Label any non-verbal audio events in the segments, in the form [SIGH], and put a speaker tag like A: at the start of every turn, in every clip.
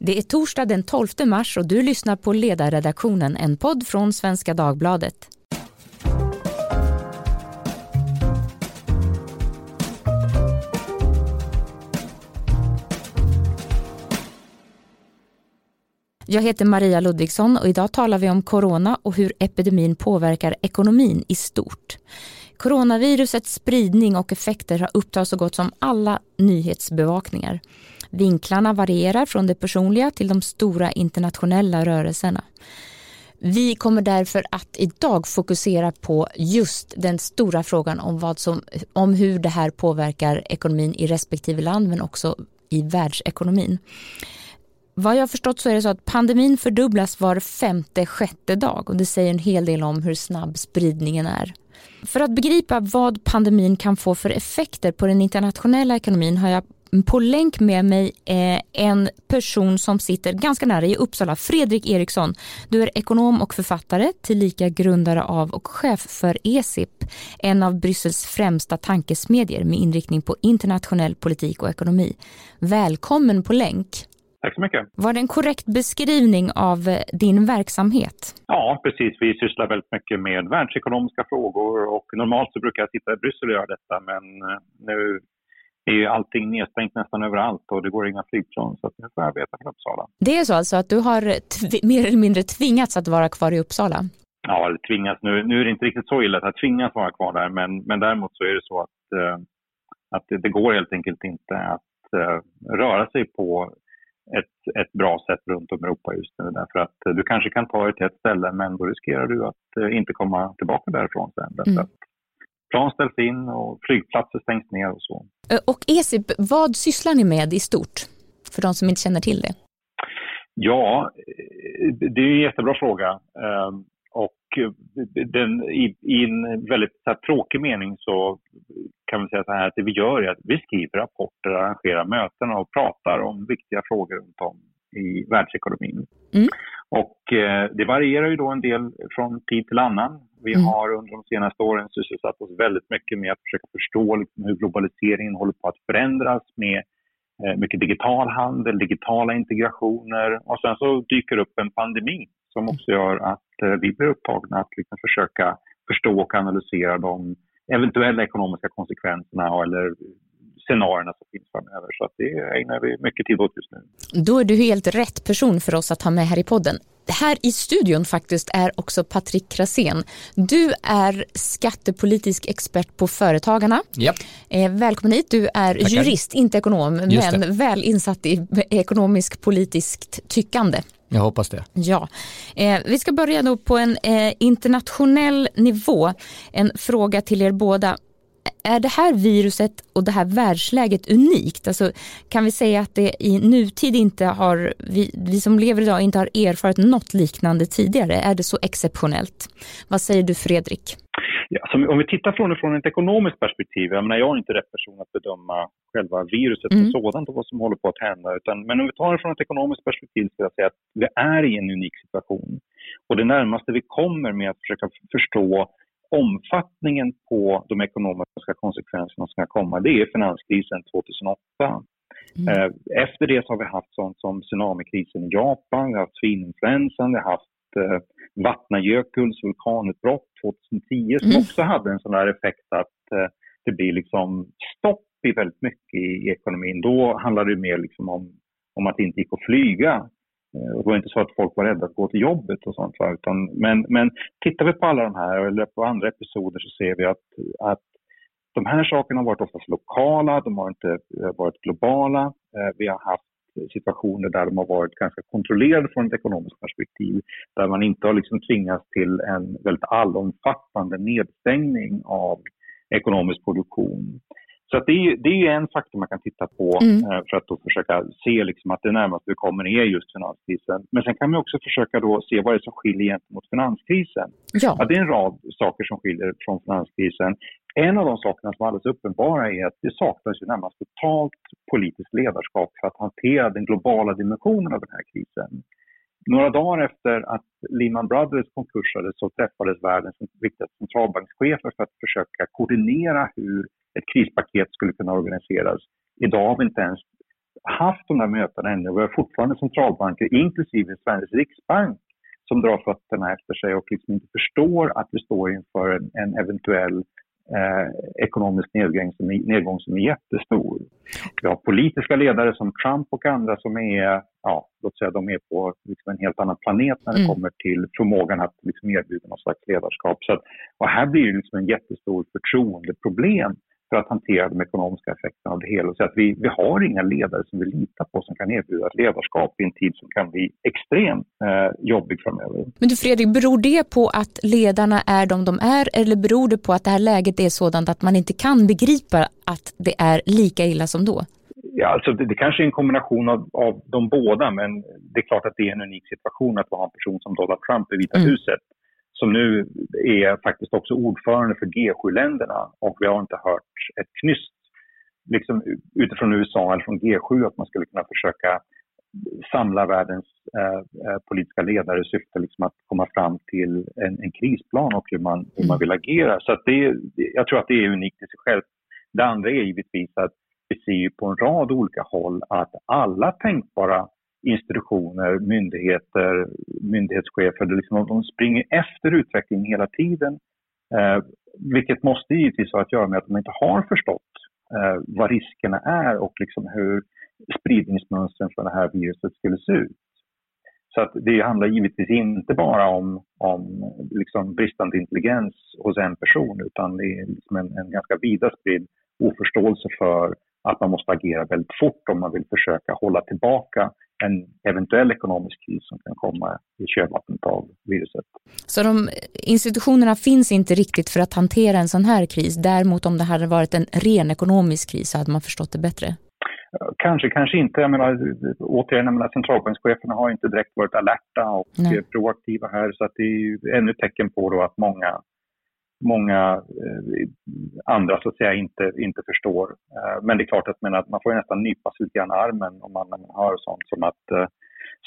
A: Det är torsdag den 12 mars och du lyssnar på Ledarredaktionen, en podd från Svenska Dagbladet. Jag heter Maria Ludvigsson och idag talar vi om corona och hur epidemin påverkar ekonomin i stort. Coronavirusets spridning och effekter har upptagit så gott som alla nyhetsbevakningar. Vinklarna varierar från det personliga till de stora internationella rörelserna. Vi kommer därför att idag fokusera på just den stora frågan om, vad som, om hur det här påverkar ekonomin i respektive land men också i världsekonomin. Vad jag har förstått så är det så att pandemin fördubblas var femte, sjätte dag och det säger en hel del om hur snabb spridningen är. För att begripa vad pandemin kan få för effekter på den internationella ekonomin har jag på länk med mig eh, en person som sitter ganska nära i Uppsala, Fredrik Eriksson. Du är ekonom och författare, tillika grundare av och chef för ESIP, en av Bryssels främsta tankesmedjor med inriktning på internationell politik och ekonomi. Välkommen på länk.
B: Tack så mycket.
A: Var det en korrekt beskrivning av eh, din verksamhet?
B: Ja, precis. Vi sysslar väldigt mycket med världsekonomiska frågor och normalt så brukar jag sitta i Bryssel och göra detta men eh, nu är ju allting nedstängt nästan överallt och det går inga flygplan så nu får jag arbeta från Uppsala.
A: Det är så alltså att du har mer eller mindre tvingats att vara kvar i Uppsala?
B: Ja, eller tvingats. Nu, nu är det inte riktigt så illa att jag tvingas vara kvar där men, men däremot så är det så att, eh, att det, det, går helt enkelt inte att eh, röra sig på ett, ett bra sätt runt om i Europa just nu. Därför att du kanske kan ta dig till ett ställe men då riskerar du att eh, inte komma tillbaka därifrån sen. Mm. plan ställs in och flygplatser stängs ner och så.
A: Eh, och ESIP, vad sysslar ni med i stort? För de som inte känner till det.
B: Ja, eh, det är en jättebra fråga. Ehm, och eh, den, i, i, en väldigt här, tråkig mening så kan vi säga så här att det vi gör är att vi skriver rapporter, arrangerar möten och pratar om viktiga frågor runt om i världsekonomin. Mm. Och eh, det varierar ju då en del från tid till annan. Vi mm. har under de senaste åren sysselsatt oss väldigt mycket med att försöka förstå liksom, hur globaliseringen håller på att förändras med eh, mycket digital handel, digitala integrationer och sen så dyker upp en pandemi som också gör att eh, vi blir upptagna att liksom försöka förstå och analysera de eventuella ekonomiska konsekvenserna eller scenarierna som finns framöver. Så att det ägnar vi mycket tid åt just nu.
A: Då är du helt rätt person för oss att ha med här i podden. Här i studion faktiskt är också Patrik Krasén. Du är skattepolitisk expert på Företagarna.
C: Yep.
A: Eh, välkommen hit. Du är Tackar. jurist, inte ekonom, men väl insatt i ekonomisk politiskt tyckande.
C: Jag hoppas det.
A: Ja. Eh, vi ska börja då på en eh, internationell nivå. En fråga till er båda är det här viruset och det här världsläget unikt? Alltså, kan vi säga att det i nutid inte har, vi, vi som lever idag inte har erfarit något liknande tidigare? Är det så exceptionellt? Vad säger du Fredrik?
B: Ja, om vi tittar från, från ett ekonomiskt perspektiv, jag, menar, jag är inte rätt person att bedöma själva viruset mm. som sådant och vad som håller på att hända. Utan, men om vi tar det från ett ekonomiskt perspektiv så jag säga att vi är i en unik situation. Och det närmaste vi kommer med att försöka förstå omfattningen på de ekonomiska konsekvenserna som ska komma, det är finanskrisen 2008. Mm. Eh, efter det så har vi haft sånt som tsunamikrisen i Japan, vi har haft svininfluensan, vi har haft eh, Vatnajökuls vulkanutbrott 2010 som mm. också hade en sån där effekt att eh, det blir liksom stopp i väldigt mycket i, i ekonomin. Då handlar det mer liksom om, om att det inte gick att flyga. Eh, och det var inte så att folk var rädda att gå till jobbet och sånt. Utan, men, men tittar vi på alla de här, eller på andra episoder, så ser vi att, att de här sakerna har varit oftast lokala, de har inte eh, varit globala. Eh, vi har haft situationer där de har varit ganska kontrollerade från ett ekonomiskt perspektiv, där man inte har liksom tvingats till en väldigt allomfattande nedstängning av ekonomisk produktion. Så det, är, det är en faktor man kan titta på mm. Eh, för att då försöka se liksom att det närmaste vi kommer är just finanskrisen. Men sen kan man också försöka då se vad det är som skiljer gentemot finanskrisen. Ja. ja. det är en rad saker som skiljer från finanskrisen. En av de sakerna som är alldeles uppenbara är att det saknas ju närmast totalt politiskt ledarskap för att hantera den globala dimensionen av den här krisen. Några dagar efter att Lehman Brothers konkursade så träffades världens viktigaste centralbankschefer för att försöka koordinera hur ett krispaket skulle kunna organiseras. Idag har vi inte ens haft de där mötena ännu. Vi har fortfarande centralbanker, inklusive Sveriges riksbank, som drar fötterna efter sig och liksom inte förstår att vi står inför en, en eventuell eh, ekonomisk nedgång som, är, nedgång som är jättestor. Vi har politiska ledare som Trump och andra som är, ja, låt säga de är på liksom en helt annan planet när det mm. kommer till förmågan att liksom erbjuda något slags ledarskap. Så att, och här blir det liksom en jättestor förtroendeproblem för att hantera de ekonomiska effekterna av det hela. Så att vi, vi har inga ledare som vi litar på som kan erbjuda ett ledarskap i en tid som kan bli extremt eh, jobbig framöver.
A: Men du Fredrik, beror det på att ledarna är de de är eller beror det på att det här läget är sådant att man inte kan begripa att det är lika illa som då?
B: Ja, alltså det, det kanske är en kombination av, av de båda, men det är klart att det är en unik situation att ha en person som Donald Trump i Vita mm. huset som nu är faktiskt också ordförande för G7-länderna och vi har inte hört ett knyst liksom, utifrån USA eller från G7 att man skulle kunna försöka samla världens eh, eh, politiska ledare i syfte liksom att komma fram till en, en krisplan och hur man, hur man mm. vill agera. Så det, jag tror att det är unikt i sig själv. Det andra är givetvis att vi ser på en rad olika håll att alla tänkbara institutioner, myndigheter, myndighetschefer, liksom, de springer efter utvecklingen hela tiden. Eh, vilket måste givetvis ha att göra med att de inte har förstått eh, vad riskerna är och liksom hur spridningsmönstren för det här viruset skulle se ut. Så att det handlar givetvis inte bara om, om liksom bristande intelligens hos en person utan det är liksom en, en ganska vida spridd oförståelse för att man måste agera väldigt fort om man vill försöka hålla tillbaka en eventuell ekonomisk kris som kan komma i kölvattnet av viruset.
A: Så de institutionerna finns inte riktigt för att hantera en sån här kris. Däremot om det hade varit en ren ekonomisk kris så hade man förstått det bättre?
B: Kanske, kanske inte. Jag menar, återigen, jag menar, centralbankscheferna har inte direkt varit alerta och Nej. proaktiva här så att det är ju ännu tecken på då att många många eh, andra så att säga inte, inte förstår. Eh, men det är klart att, men att man får nästan nypa sig lite grann armen om man, man hör sånt som att eh,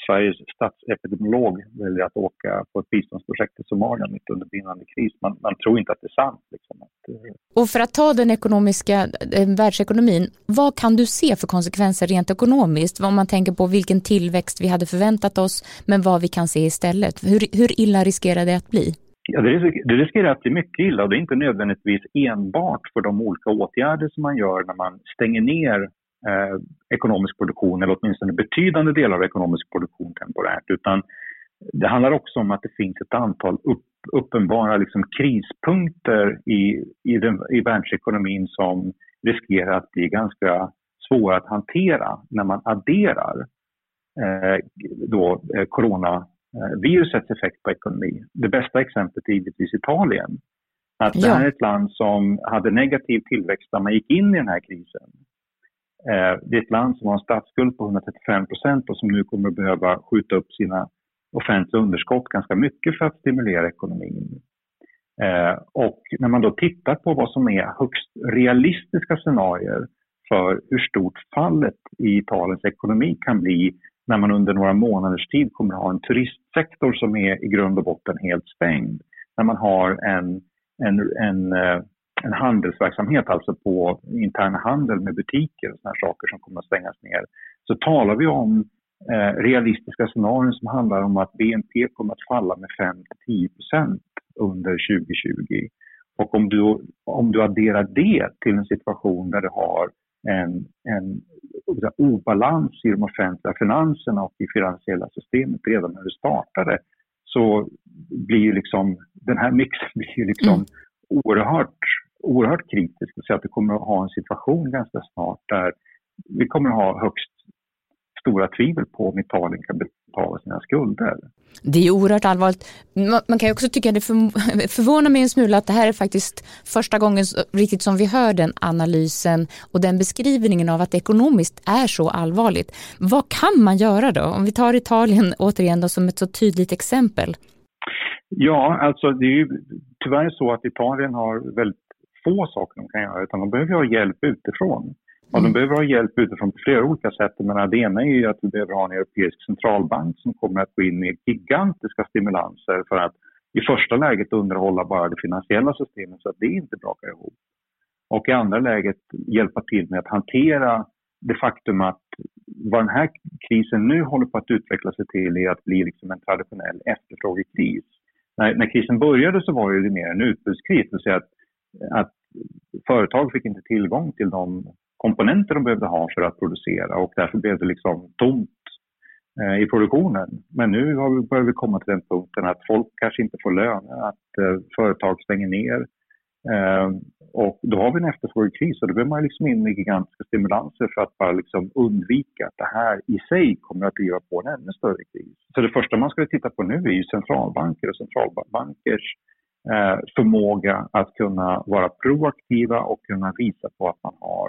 B: Sveriges statsepidemiolog väljer att åka på ett biståndsprojekt i Somalia mitt under brinnande kris. Man, man tror inte att det är sant. Liksom, att, eh,
A: och för att ta den ekonomiska eh, världsekonomin, vad kan du se för konsekvenser rent ekonomiskt? Om man tänker på vilken tillväxt vi hade förväntat oss, men vad vi kan se istället. Hur, hur illa riskerar det att bli?
B: Ja, det riskerar att bli mycket illa och det är inte nödvändigtvis enbart för de olika åtgärder som man gör när man stänger ner eh, ekonomisk produktion eller åtminstone betydande delar av ekonomisk produktion temporärt utan det handlar också om att det finns ett antal upp, uppenbara liksom, krispunkter i, i, den, i världsekonomin som riskerar att bli ganska svåra att hantera när man adderar eh, då, eh, corona virusets effekt på ekonomi. Det bästa exemplet är givetvis Italien. Att det här är ett land som hade negativ tillväxt när man gick in i den här krisen. Eh, det är ett land som har en statsskuld på 135 procent och som nu kommer att behöva skjuta upp sina offentliga underskott ganska mycket för att stimulera ekonomin. Eh, och när man då tittar på vad som är högst realistiska scenarier för hur stort fallet i Italiens ekonomi kan bli när man under några månaders tid kommer att ha en sektor som är i grund och botten helt stängd. När man har en, en, en, eh, en handelsverksamhet, alltså på intern handel med butiker och sådana saker som kommer att stängas ner, så talar vi om eh, realistiska scenarier som handlar om att BNP kommer att falla med 5-10% under 2020. Och om du, om du adderar det till en situation där du har en, en obalans i de offentliga finanserna och i finansiella systemet redan när det startade så blir liksom, den här mixen [LAUGHS] blir liksom mm. oerhört, oerhört kritisk. Så att vi kommer att ha en situation ganska snart där vi kommer att ha högst stora tvivel på om Italien kan betala sina skulder.
A: Det är oerhört allvarligt. Man kan ju också tycka att det [LAUGHS] förvånar mig en smula att det här är faktiskt första gången riktigt som vi hör den analysen och den beskrivningen av att det ekonomiskt är så allvarligt. Vad kan man göra då? Om vi tar Italien återigen då som ett så tydligt exempel.
B: Ja, alltså det är ju tyvärr så att Italien har väldigt få saker de kan göra utan de behöver ha hjälp utifrån. Och de mm. behöver ha hjälp utifrån på flera olika sätt. Men det ena är att vi behöver ha en europeisk centralbank som kommer att gå in med gigantiska stimulanser för att i första läget underhålla bara det finansiella systemet så att det inte brakar ihop. Och i andra läget hjälpa till med att hantera det faktum att vad den här krisen nu håller på att utveckla sig till är att bli liksom en traditionell efterfrågekris. När, när krisen började så var det mer en utbudskris, det vill säga att, att företag fick inte tillgång till de komponenter de behövde ha för att producera och därför blev det liksom tomt eh, i produktionen. Men nu har vi, börjar vi komma till den punkten att folk kanske inte får lön, att eh, företag stänger ner, eh, och då har vi en efterfrågekris och då behöver man liksom in med gigantiska stimulanser för att bara liksom undvika att det här i sig kommer att driva på en ännu större kris. Så det första man ska titta på nu är ju centralbanker och centralbankers förmåga att kunna vara proaktiva och kunna visa på att man har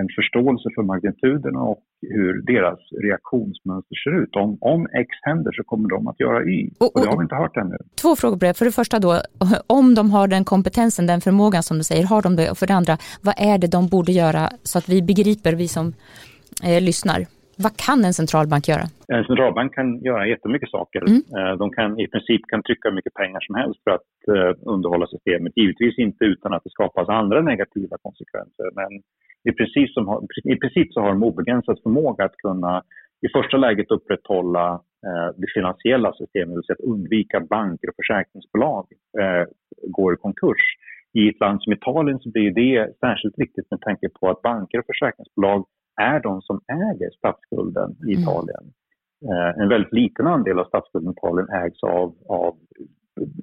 B: en förståelse för magnituden och hur deras reaktionsmönster ser ut. Om, om X händer så kommer de att göra Y. Och, och, och det har vi inte hört ännu.
A: Två frågor på det. För det första då, [LAUGHS] om de har den kompetensen, den förmågan som du säger, har de det? Och för det andra, vad är det de borde göra så att vi begriper, vi som eh, lyssnar? Vad kan en centralbank göra?
B: En centralbank kan göra jättemycket saker. Mm. Eh, de kan i princip kan trycka hur mycket pengar som helst för att uh, underhålla systemet. Givetvis inte utan att det skapas andra negativa konsekvenser. Men i princip, som i princip så har de obegränsad förmåga att kunna i första läget upprätthålla uh, det finansiella systemet, det vill säga att undvika banker och försäkringsbolag går i konkurs. I ett land som Italien så blir det särskilt viktigt med tanke på att banker och försäkringsbolag är de som äger statsskulden i mm. Italien. Mm. En väldigt liten andel av statsskulden i Italien ägs av, av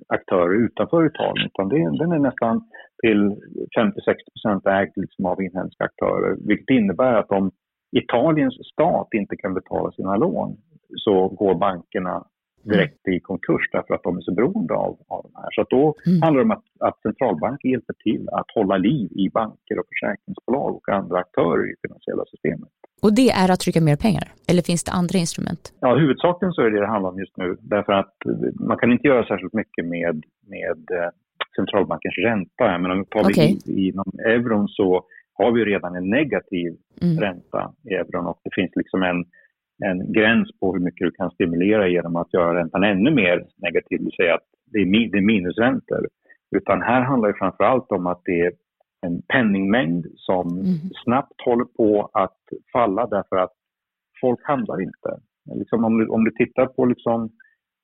B: aktörer utanför Italien. Utan det, den är nästan till 50-60 ägd liksom av inhemska aktörer. Vilket innebär att om Italiens stat inte kan betala sina lån så går bankerna direkt i konkurs därför att de är så beroende av, av de här. Så då mm. handlar det om att, att centralbanken hjälper till att hålla liv i banker och försäkringsbolag och andra aktörer i det finansiella systemet.
A: Och det är att trycka mer pengar? Eller finns det andra instrument?
B: Ja, huvudsakligen så är det det handlar om just nu. Därför att man kan inte göra särskilt mycket med, med eh, centralbankens ränta. Men om vi tar okay. inom euron så har vi redan en negativ mm. ränta i euron och det finns liksom en en gräns på hur mycket du kan stimulera genom att göra räntan ännu mer negativ, det vill säga att det är, minusräntor. Utan här handlar det framför allt om att det är en penningmängd som mm. snabbt håller på att falla därför att folk handlar inte. Liksom om, du, om du tittar på liksom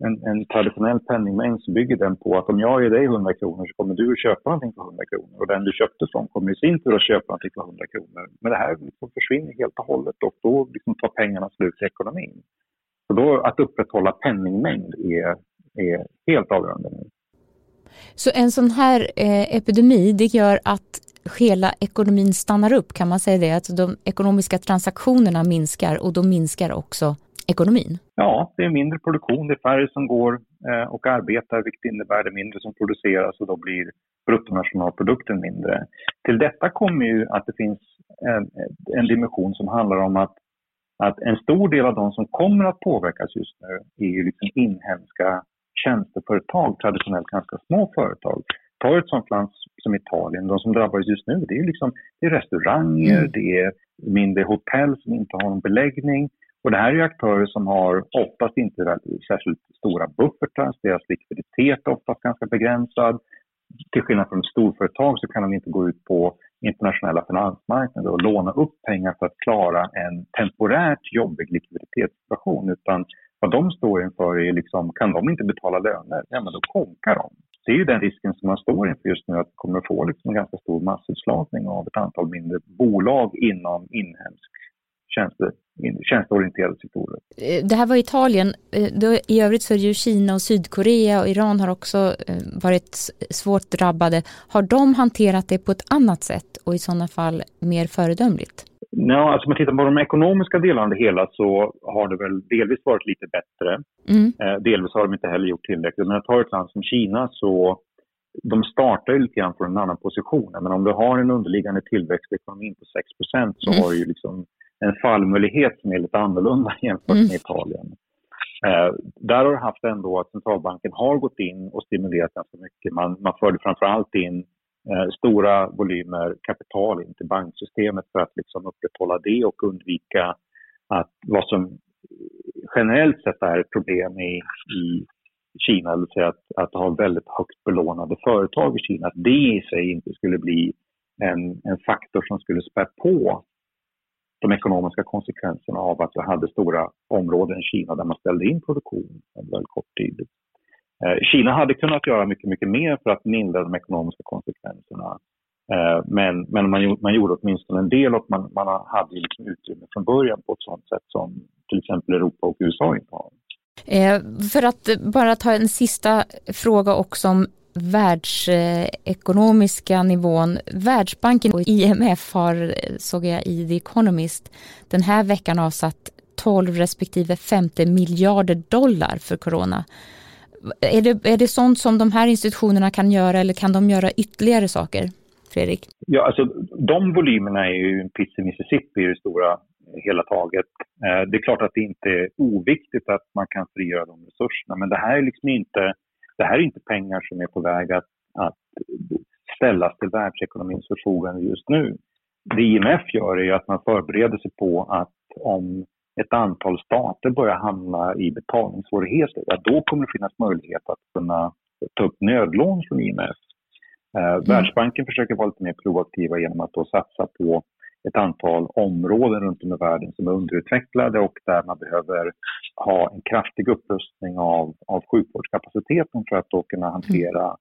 B: en, en, traditionell penningmängd så bygger den på att om jag ger dig 100 kronor så kommer du att köpa någonting för 100 kronor och den du köpte från kommer i sin tur att köpa någonting för 100 kronor. Men det här liksom försvinner helt och hållet och då liksom tar pengarna slut i ekonomin. Så då att upprätthålla penningmängd är, är helt avgörande nu.
A: Så en sån här eh, epidemi, det gör att hela ekonomin stannar upp, kan man säga det? Att de ekonomiska transaktionerna minskar och då minskar också ekonomin?
B: Ja, det är mindre produktion, det är färre som går eh, och arbetar vilket innebär det mindre som produceras och då blir bruttonationalprodukten mindre. Till detta kommer ju att det finns en, en dimension som handlar om att, att en stor del av de som kommer att påverkas just nu är ju liksom inhemska tjänsteföretag, traditionellt ganska små företag. Ta ett sånt land som Italien, de som drabbas just nu, det är, liksom, det är restauranger, mm. det är mindre hotell som inte har någon beläggning, och det här är aktörer som har oftast inte särskilt stora buffertar, deras likviditet är oftast ganska begränsad. Till skillnad från storföretag så kan de inte gå ut på internationella finansmarknader och låna upp pengar för att klara en temporärt jobbig likviditetssituation. Utan vad de står inför är liksom, kan de inte betala löner, ja men då konkar de. Det är ju den risken som man står inför just nu, att vi kommer att få liksom en ganska stor massutslagning av ett antal mindre bolag inom inhemsk tjänste, tjänsteorienterade sektorer.
A: Eh, det här var Italien. Eh, I övrigt så är det ju Kina och Sydkorea och Iran har också eh, varit svårt drabbade. Har de hanterat det på ett annat sätt och i sådana fall mer föredömligt?
B: Ja, alltså om man tittar på de ekonomiska delarna av det hela så har det väl delvis varit lite bättre. Mm. delvis har de inte heller gjort tillräckligt. Men jag tar ett land som Kina så de startar ju lite grann från en annan position. Men om du har en underliggande tillväxt i ekonomin på 6% så mm. har du ju liksom en fallmöjlighet som är lite annorlunda [LAUGHS] jämfört med mm. Italien. Eh, där har du haft ändå att centralbanken har gått in och stimulerat ganska mycket. Man, man förde framförallt in eh, stora volymer kapital in till banksystemet för att liksom upprätthålla det och undvika att vad som generellt sett är ett problem i, i Kina, det vill säga att, att ha väldigt högt belånade företag i Kina, att det i sig inte skulle bli en, en faktor som skulle spä på de ekonomiska konsekvenserna av att vi hade stora områden i Kina där man ställde in produktion under väldigt kort tid. Eh, Kina hade kunnat göra mycket, mycket mer för att mildra de ekonomiska konsekvenserna. Eh, men, men man, man gjorde åtminstone en del och man, man hade liksom utrymme från början på ett sådant sätt som till exempel Europa och USA inte har.
A: Eh, för att bara ta en sista fråga också om världsekonomiska nivån. Världsbanken och IMF har, såg jag i The Economist, den här veckan avsatt 12 respektive 50 miljarder dollar för corona. Är det, är det sånt som de här institutionerna kan göra eller kan de göra ytterligare saker? Fredrik?
B: Ja, alltså de volymerna är ju en piss i Mississippi i det stora eh, hela taget. Eh, det är klart att det inte är oviktigt att man kan frigöra de resurserna, men det här är liksom inte, det här är inte pengar som är på väg att, att ställas till världsekonomins förfogande just nu. Det IMF gör är att man förbereder sig på att om ett antal stater börjar hamna i betalningssvårigheter, ja, då kommer det finnas möjlighet att kunna ta upp nödlån från IMF. Eh, mm. Världsbanken försöker vara lite mer proaktiva genom att då satsa på ett antal områden runt om i världen som är underutvecklade och där man behöver ha en kraftig upprustning av, av sjukvårdskapaciteten för att då kunna hantera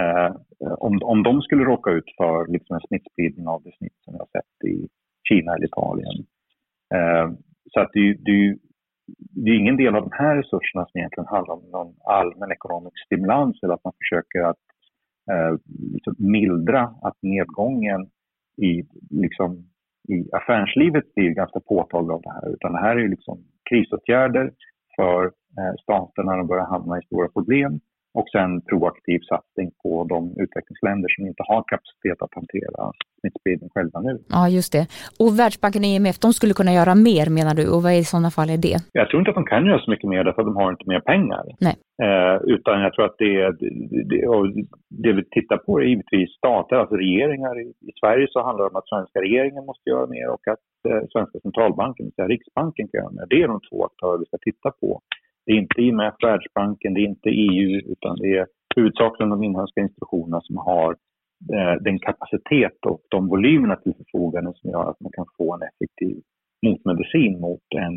B: eh, om, om de skulle råka ut för liksom en smittspridning av det snitt som vi har sett i Kina eller Italien. Eh, så att det, det, det är ingen del av de här resurserna som egentligen handlar om någon allmän ekonomisk stimulans eller att man försöker att eh, liksom mildra att nedgången i, liksom, i affärslivet blir ganska påtaglig av det här. Utan det här är liksom krisåtgärder för eh, stater när de börjar hamna i stora problem och sen proaktiv satsning på de utvecklingsländer som inte har kapacitet att hantera smittspridning själva nu.
A: Ja, just det. Och Världsbanken och IMF, de skulle kunna göra mer menar du? Och vad i sådana fall är det?
B: Jag tror inte att de kan göra så mycket mer därför att de har inte mer pengar.
A: Nej.
B: Eh, utan jag tror att det, det, det vi tittar på är givetvis stater, alltså regeringar. I, I, Sverige så handlar det om att svenska regeringen måste göra mer och att eh, svenska centralbanken, det vill säga Riksbanken, kan göra mer. Det är de två aktörer vi ska titta på. Det är inte IMF, Världsbanken, det är inte EU utan det är huvudsakligen de inhemska institutionerna som har eh, den kapacitet och de volymerna till förfogande som gör att man kan få en effektiv motmedicin mot en,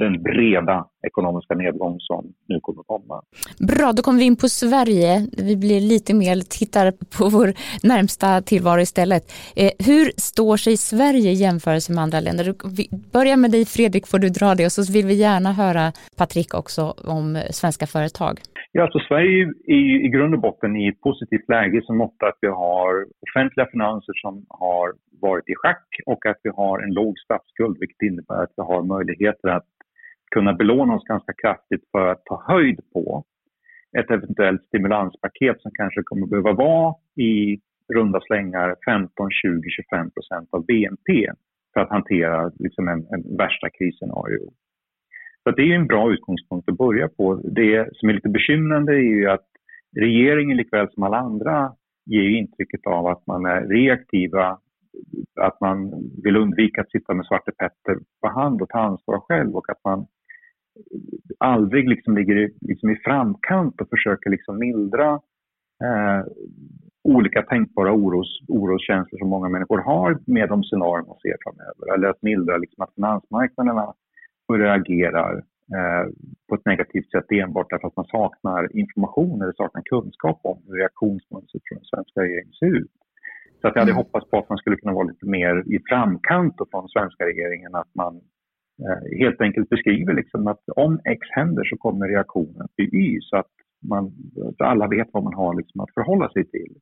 B: den breda ekonomiska nedgång som nu kommer att komma.
A: Bra, då kommer vi in på Sverige. Vi blir lite mer, tittar på vår närmsta tillvaro istället. Eh, hur står sig Sverige i jämförelse med andra länder? Vi börjar med dig Fredrik, får du dra det och så vill vi gärna höra Patrik också om svenska företag.
B: Ja, alltså Sverige är i grund och botten i ett positivt läge som mått att vi har offentliga finanser som har varit i schack och att vi har en låg statsskuld vilket innebär att vi har möjligheter att kunna belåna oss ganska kraftigt för att ta höjd på ett eventuellt stimulanspaket som kanske kommer att behöva vara i runda slängar 15, 20, 25 procent av BNP för att hantera liksom en, en värsta krisscenario. Så det är en bra utgångspunkt att börja på. Det som är lite bekymrande är ju att regeringen likväl som alla andra ger intrycket av att man är reaktiva, att man vill undvika att sitta med Svarte Petter på hand och ta ansvar själv och att man aldrig liksom ligger i, liksom i framkant och försöker liksom mildra eh, olika tänkbara oros, oroskänslor som många människor har med de scenarier man ser framöver. Eller att mildra liksom att finansmarknaderna börjar agera eh, på ett negativt sätt enbart därför att man saknar information eller saknar kunskap om hur reaktionsmönstret från den svenska regeringen ser ut. Så att jag hade mm. hoppats på att man skulle kunna vara lite mer i framkant från den svenska regeringen, att man eh, helt enkelt beskriver liksom att om X händer så kommer reaktionen bli Y så att man, så alla vet vad man har liksom att förhålla sig till.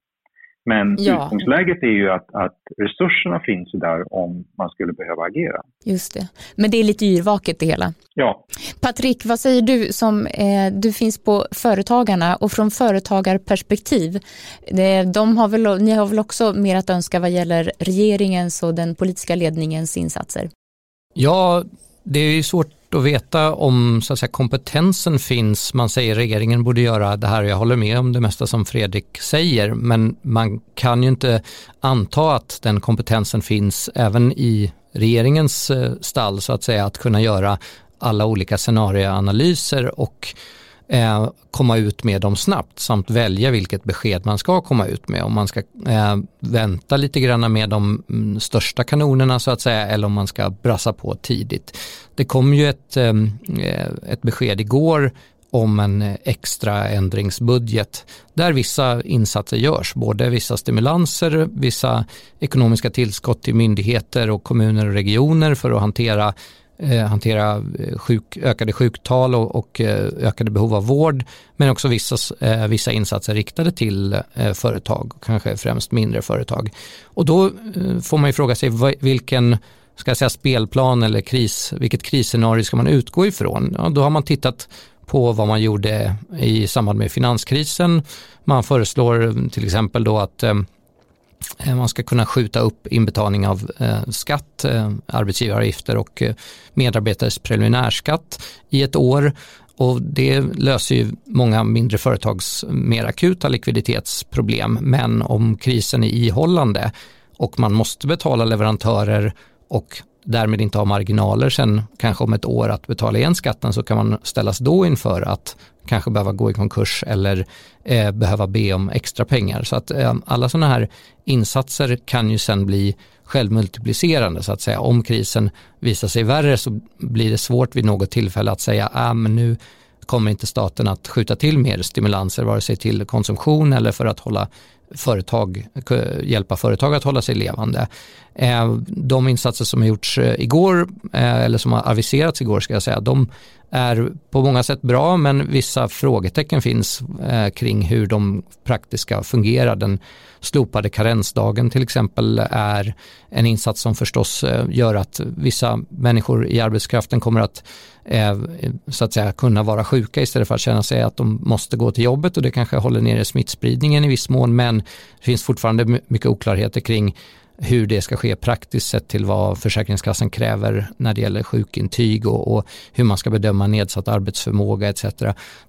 B: Men ja. utgångsläget är ju att, att resurserna finns där om man skulle behöva agera.
A: Just det. Men det är lite yrvaket det hela.
B: Ja.
A: Patrik, vad säger du som eh, du finns på Företagarna och från företagarperspektiv? Eh, de har väl, ni har väl också mer att önska vad gäller regeringens och den politiska ledningens insatser?
C: Ja, det är ju svårt att veta om så att säga, kompetensen finns. Man säger regeringen borde göra det här och jag håller med om det mesta som Fredrik säger men man kan ju inte anta att den kompetensen finns även i regeringens eh, stall så att säga att kunna göra alla olika scenarioanalyser och eh, komma ut med dem snabbt samt välja vilket besked man ska komma ut med. Om man ska eh, vänta lite grann med de mm, största kanonerna så att säga eller om man ska brassa på tidigt. Det kom ju ett, ehm, eh, ett besked igår om en extra ändringsbudget där vissa insatser görs, både vissa stimulanser, vissa ekonomiska tillskott till myndigheter och kommuner och regioner för att hantera Eh, hantera eh, sjuk, ökade sjuktal och, och eh, ökade behov av vård, men också vissa, vissa insatser riktade till företag, kanske främst mindre företag. Och då får man ju fråga sig vilken ska jag säga, spelplan eller kris, vilket krisscenario ska man utgå ifrån? Ja, då har man tittat på vad man gjorde i samband med finanskrisen. Man föreslår mm, till exempel då att Eh, Eh, man ska kunna skjuta upp inbetalning av eh, skatt, eh, arbetsgivaravgifter och medarbetares preliminärskatt i ett år och det löser ju många mindre företags mer akuta likviditetsproblem. Men om krisen är ihållande och man måste betala leverantörer och därmed inte ha marginaler sen kanske om ett år att betala igen skatten så kan man ställas då inför att kanske behöva gå i konkurs eller eh, behöva be om extra pengar. Så att eh, alla sådana här insatser kan ju sen bli självmultiplicerande så att säga. Om krisen visar sig värre så blir det svårt vid något tillfälle att säga ah, men nu kommer inte staten att skjuta till mer stimulanser vare sig till konsumtion eller för att hålla företag, hjälpa företag att hålla sig levande. Eh, de insatser som har gjorts eh, igår, eh, eller som har aviserats igår ska jag säga, de är på många sätt bra men vissa frågetecken finns eh, kring hur de praktiska fungerar. Den slopade karensdagen till exempel är en insats som förstås eh, gör att vissa människor i arbetskraften kommer att eh, så att säga kunna vara sjuka istället för att känna sig att de måste gå till jobbet och det kanske håller nere smittspridningen i viss mån men det finns fortfarande mycket oklarheter kring hur det ska ske praktiskt sett till vad Försäkringskassan kräver när det gäller sjukintyg och, och, hur man ska bedöma nedsatt arbetsförmåga etc.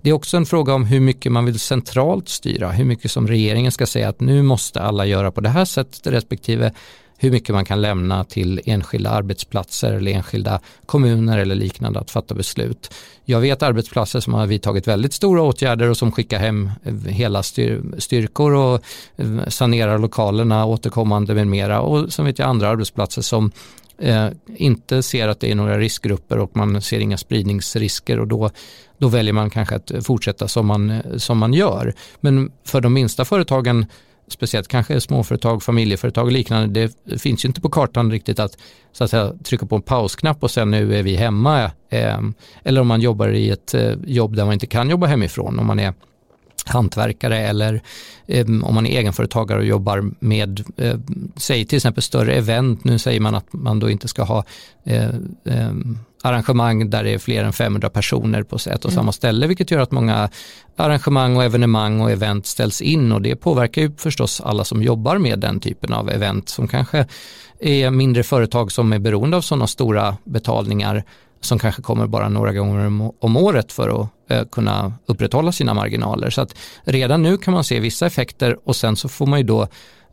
C: Det är också en fråga om hur mycket man vill centralt styra, hur mycket som regeringen ska säga att nu måste alla göra på det här sättet respektive hur mycket man kan lämna till enskilda arbetsplatser eller enskilda kommuner eller liknande att fatta beslut. Jag vet arbetsplatser som har vidtagit väldigt stora åtgärder och som skickar hem eh, hela styrkor och eh, sanerar lokalerna återkommande med mera och som vet jag andra arbetsplatser som eh, inte ser att det är några riskgrupper och man ser inga spridningsrisker och då, då väljer man kanske att fortsätta som man, som man gör. Men för de minsta företagen speciellt kanske småföretag, familjeföretag och liknande, det finns ju inte på kartan riktigt att, så att säga, trycka på en pausknapp och sen nu är vi hemma. Ehm, eller om man jobbar i ett eh, jobb där man inte kan jobba hemifrån, om man är hantverkare eller eh, om man är egenföretagare och jobbar med, eh, säg till exempel större event, nu säger man att man då inte ska ha eh, ehm, arrangemang där det är fler än 500 personer på ett och mm. samma ställe vilket gör att många arrangemang och evenemang och event ställs in och det påverkar ju förstås alla som jobbar med den typen av event som kanske är mindre företag som är beroende av sådana stora betalningar som kanske kommer bara några gånger om året för att eh, kunna upprätthålla sina marginaler. Så att redan nu kan man se vissa effekter och sen så får man ju då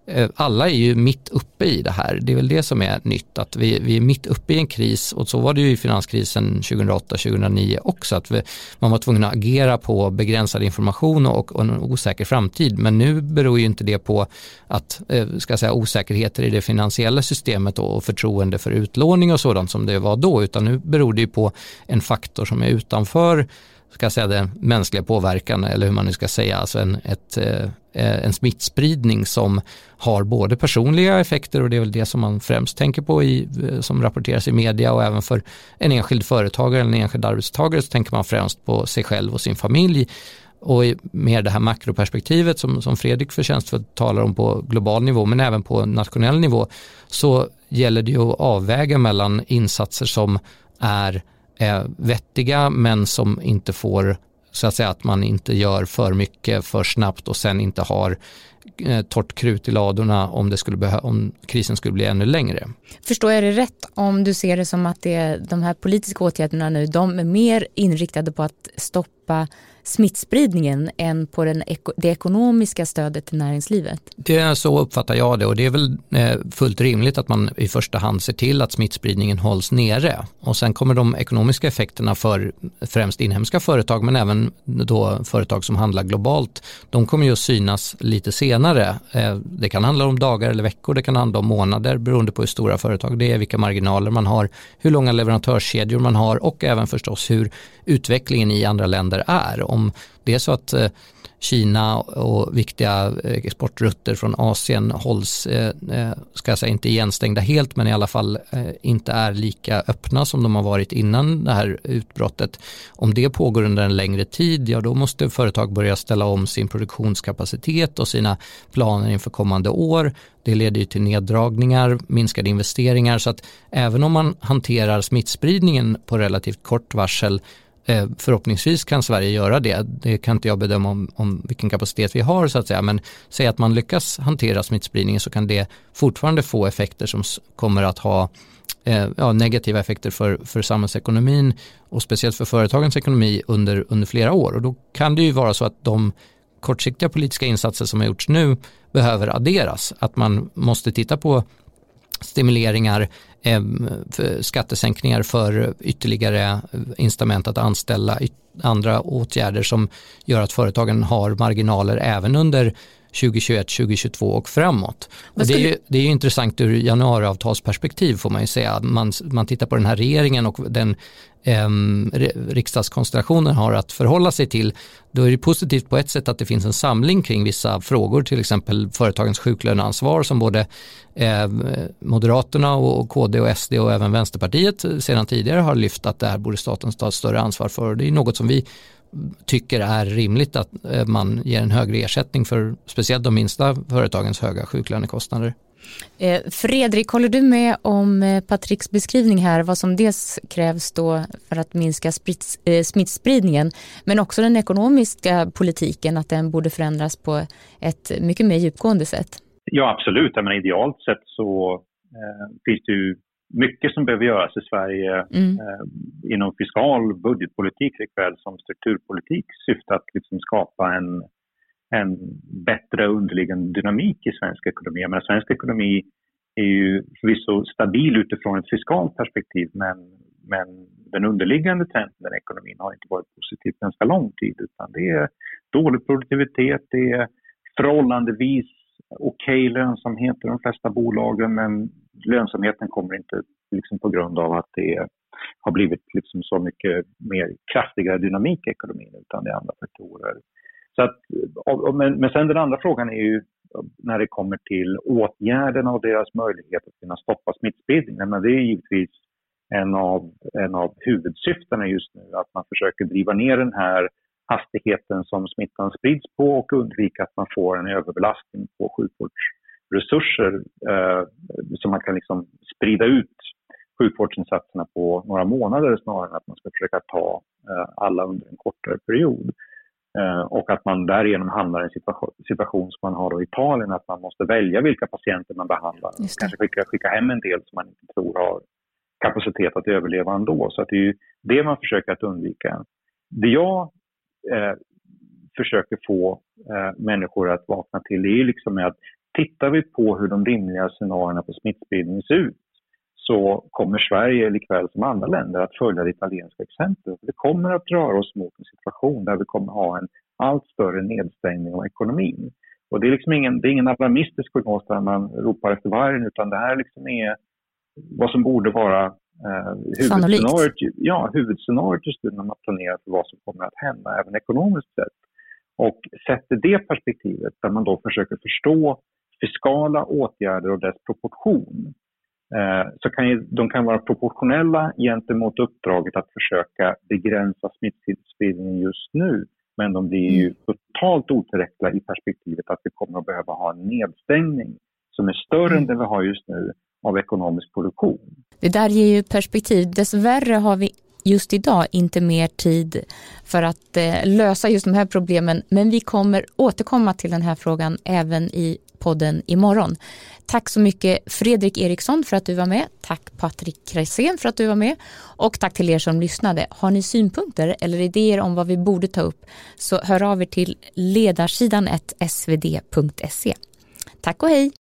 C: Eh, alla är ju mitt uppe i det här. Det är väl det som är nytt, att vi, vi är mitt uppe i en kris och så var det ju i finanskrisen 2008-2009 också, att vi, man var tvungen att agera på begränsad information och, och, en osäker framtid. Men nu beror ju inte det på att, eh, ska jag säga, osäkerheter i det finansiella systemet och förtroende för utlåning och sådant som det var då, utan nu beror det ju på en faktor som är utanför ska säga den mänskliga påverkan eller hur man nu ska säga, alltså en, ett, eh, Eh, en smittspridning som har både personliga effekter och det är väl det som man främst tänker på i, eh, som rapporteras i media och även för en enskild företagare eller en enskild arbetstagare så tänker man främst på sig själv och sin familj. Och mer det här makroperspektivet som, som Fredrik förtjänstfullt talar om på global nivå men även på nationell nivå så gäller det ju att avväga mellan insatser som är är vettiga men som inte får så att säga att man inte gör för mycket för snabbt och sen inte har eh, torrt krut i ladorna om, det skulle om krisen skulle bli ännu längre.
A: Förstår jag det rätt om du ser det som att det, de här politiska åtgärderna nu, de är mer inriktade på att stoppa smittspridningen än på den, det ekonomiska stödet till näringslivet?
C: Det är så uppfattar jag det och det är väl eh, fullt rimligt att man i första hand ser till att smittspridningen hålls nere och sen kommer de ekonomiska effekterna för främst inhemska företag men även då företag som handlar globalt, de kommer ju att synas lite senare. Eh, det kan handla om dagar eller veckor, det kan handla om månader beroende på hur stora företag det är, vilka marginaler man har, hur långa leverantörskedjor man har och även förstås hur utvecklingen i andra länder är om det är så att eh, Kina och viktiga eh, exportrutter från Asien hålls, eh, ska jag säga inte igenstängda helt, men i alla fall inte är lika öppna som de har varit innan det här utbrottet. Om det pågår under en längre tid, ja då måste företag börja ställa om sin produktionskapacitet och sina planer inför kommande år. Det leder ju till neddragningar, minskade investeringar, så att även om man hanterar smittspridningen på relativt kort varsel Eh, förhoppningsvis kan Sverige göra det. Det kan inte jag bedöma om, om vilken kapacitet vi har så att säga. Men säg att man lyckas hantera smittspridningen så kan det fortfarande få effekter som kommer att ha eh, ja, negativa effekter för, för samhällsekonomin och speciellt för företagens ekonomi under, under flera år. Och då kan det ju vara så att de kortsiktiga politiska insatser som har gjorts nu behöver adderas. Att man måste titta på stimuleringar, eh, skattesänkningar för ytterligare incitament att anställa, andra åtgärder som gör att företagen har marginaler även under 2021, 2022 och framåt. Och det, är ju, det är intressant ur januariavtalsperspektiv får man ju säga. Man, man tittar på den här regeringen och den eh, riksdagskonstellationen har att förhålla sig till. Då är det positivt på ett sätt att det finns en samling kring vissa frågor, till exempel företagens sjuklöneansvar som både eh, Moderaterna och KD och SD och även Vänsterpartiet sedan tidigare har lyft att det här borde staten ta större ansvar för. Det är något som vi tycker är rimligt att eh, man ger en högre ersättning för speciellt de minsta företagens höga sjuklönekostnader.
A: Eh, Fredrik, håller du med om eh, Patricks beskrivning här, vad som dels krävs då för att minska smittspridningen, men också den ekonomiska politiken, att den borde förändras på ett mycket mer djupgående sätt?
B: Ja, absolut. Men idealt sett så eh, finns det ju mycket som behöver göras i Sverige mm. eh, inom fiskal budgetpolitik likväl som strukturpolitik syfte att liksom skapa en, en bättre underliggande dynamik i svensk ekonomi. Men svensk ekonomi är ju förvisso stabil utifrån ett fiskalt perspektiv men, men den underliggande trenden i ekonomin har inte varit positiv ganska lång tid utan det är dålig produktivitet, det är förhållandevis okej okay lönsamhet i de flesta bolagen men lönsamheten kommer inte liksom på grund av att det har blivit liksom så mycket mer kraftigare dynamik i ekonomin utan det är andra faktorer. Så att, men, men sen den andra frågan är ju när det kommer till åtgärderna och deras möjlighet att kunna stoppa smittspridningen. Men det är givetvis en av, en av huvudsyftena just nu, att man försöker driva ner den här hastigheten som smittan sprids på och undvika att man får en överbelastning på sjukvårdsresurser eh, så man kan liksom sprida ut sjukvårdsinsatserna på några månader snarare än att man ska försöka ta eh, alla under en kortare period. Eh, och att man därigenom hamnar i en situation, situation som man har i Italien, att man måste välja vilka patienter man behandlar. Kanske skicka, skicka hem en del som man inte tror har kapacitet att överleva ändå. Så att det är det man försöker att undvika. Det jag eh, försöker få eh, människor att vakna till är liksom att tittar vi på hur de rimliga scenarierna på smittspridning ser ut så kommer Sverige likväl som andra länder att följa det italienska exemplet. Vi kommer att röra oss mot en situation där vi kommer ha en allt större nedstängning av ekonomin. Och det är liksom ingen, det är ingen alarmistisk prognos där man ropar efter vargen utan det här liksom är vad som borde vara eh, huvudscenariot, ja, huvudscenariot just nu när man planerar för vad som kommer att hända även ekonomiskt sett. Och sett i det perspektivet där man då försöker förstå fiskala åtgärder och dess proportion Eh, så kan ju, de kan vara proportionella gentemot uppdraget att försöka begränsa smittspridningen just nu. Men de blir ju mm. totalt otillräckliga i perspektivet att vi kommer att behöva ha en nedstängning som är större mm. än det vi har just nu av ekonomisk produktion.
A: Det där ger ju perspektiv. Dessvärre har vi just idag inte mer tid för att eh, lösa just de här problemen men vi kommer återkomma till den här frågan även i podden imorgon. Tack så mycket Fredrik Eriksson för att du var med. Tack Patrik Krejsén för att du var med. Och tack till er som lyssnade. Har ni synpunkter eller idéer om vad vi borde ta upp så hör av er till ledarsidan svd.se. Tack och hej!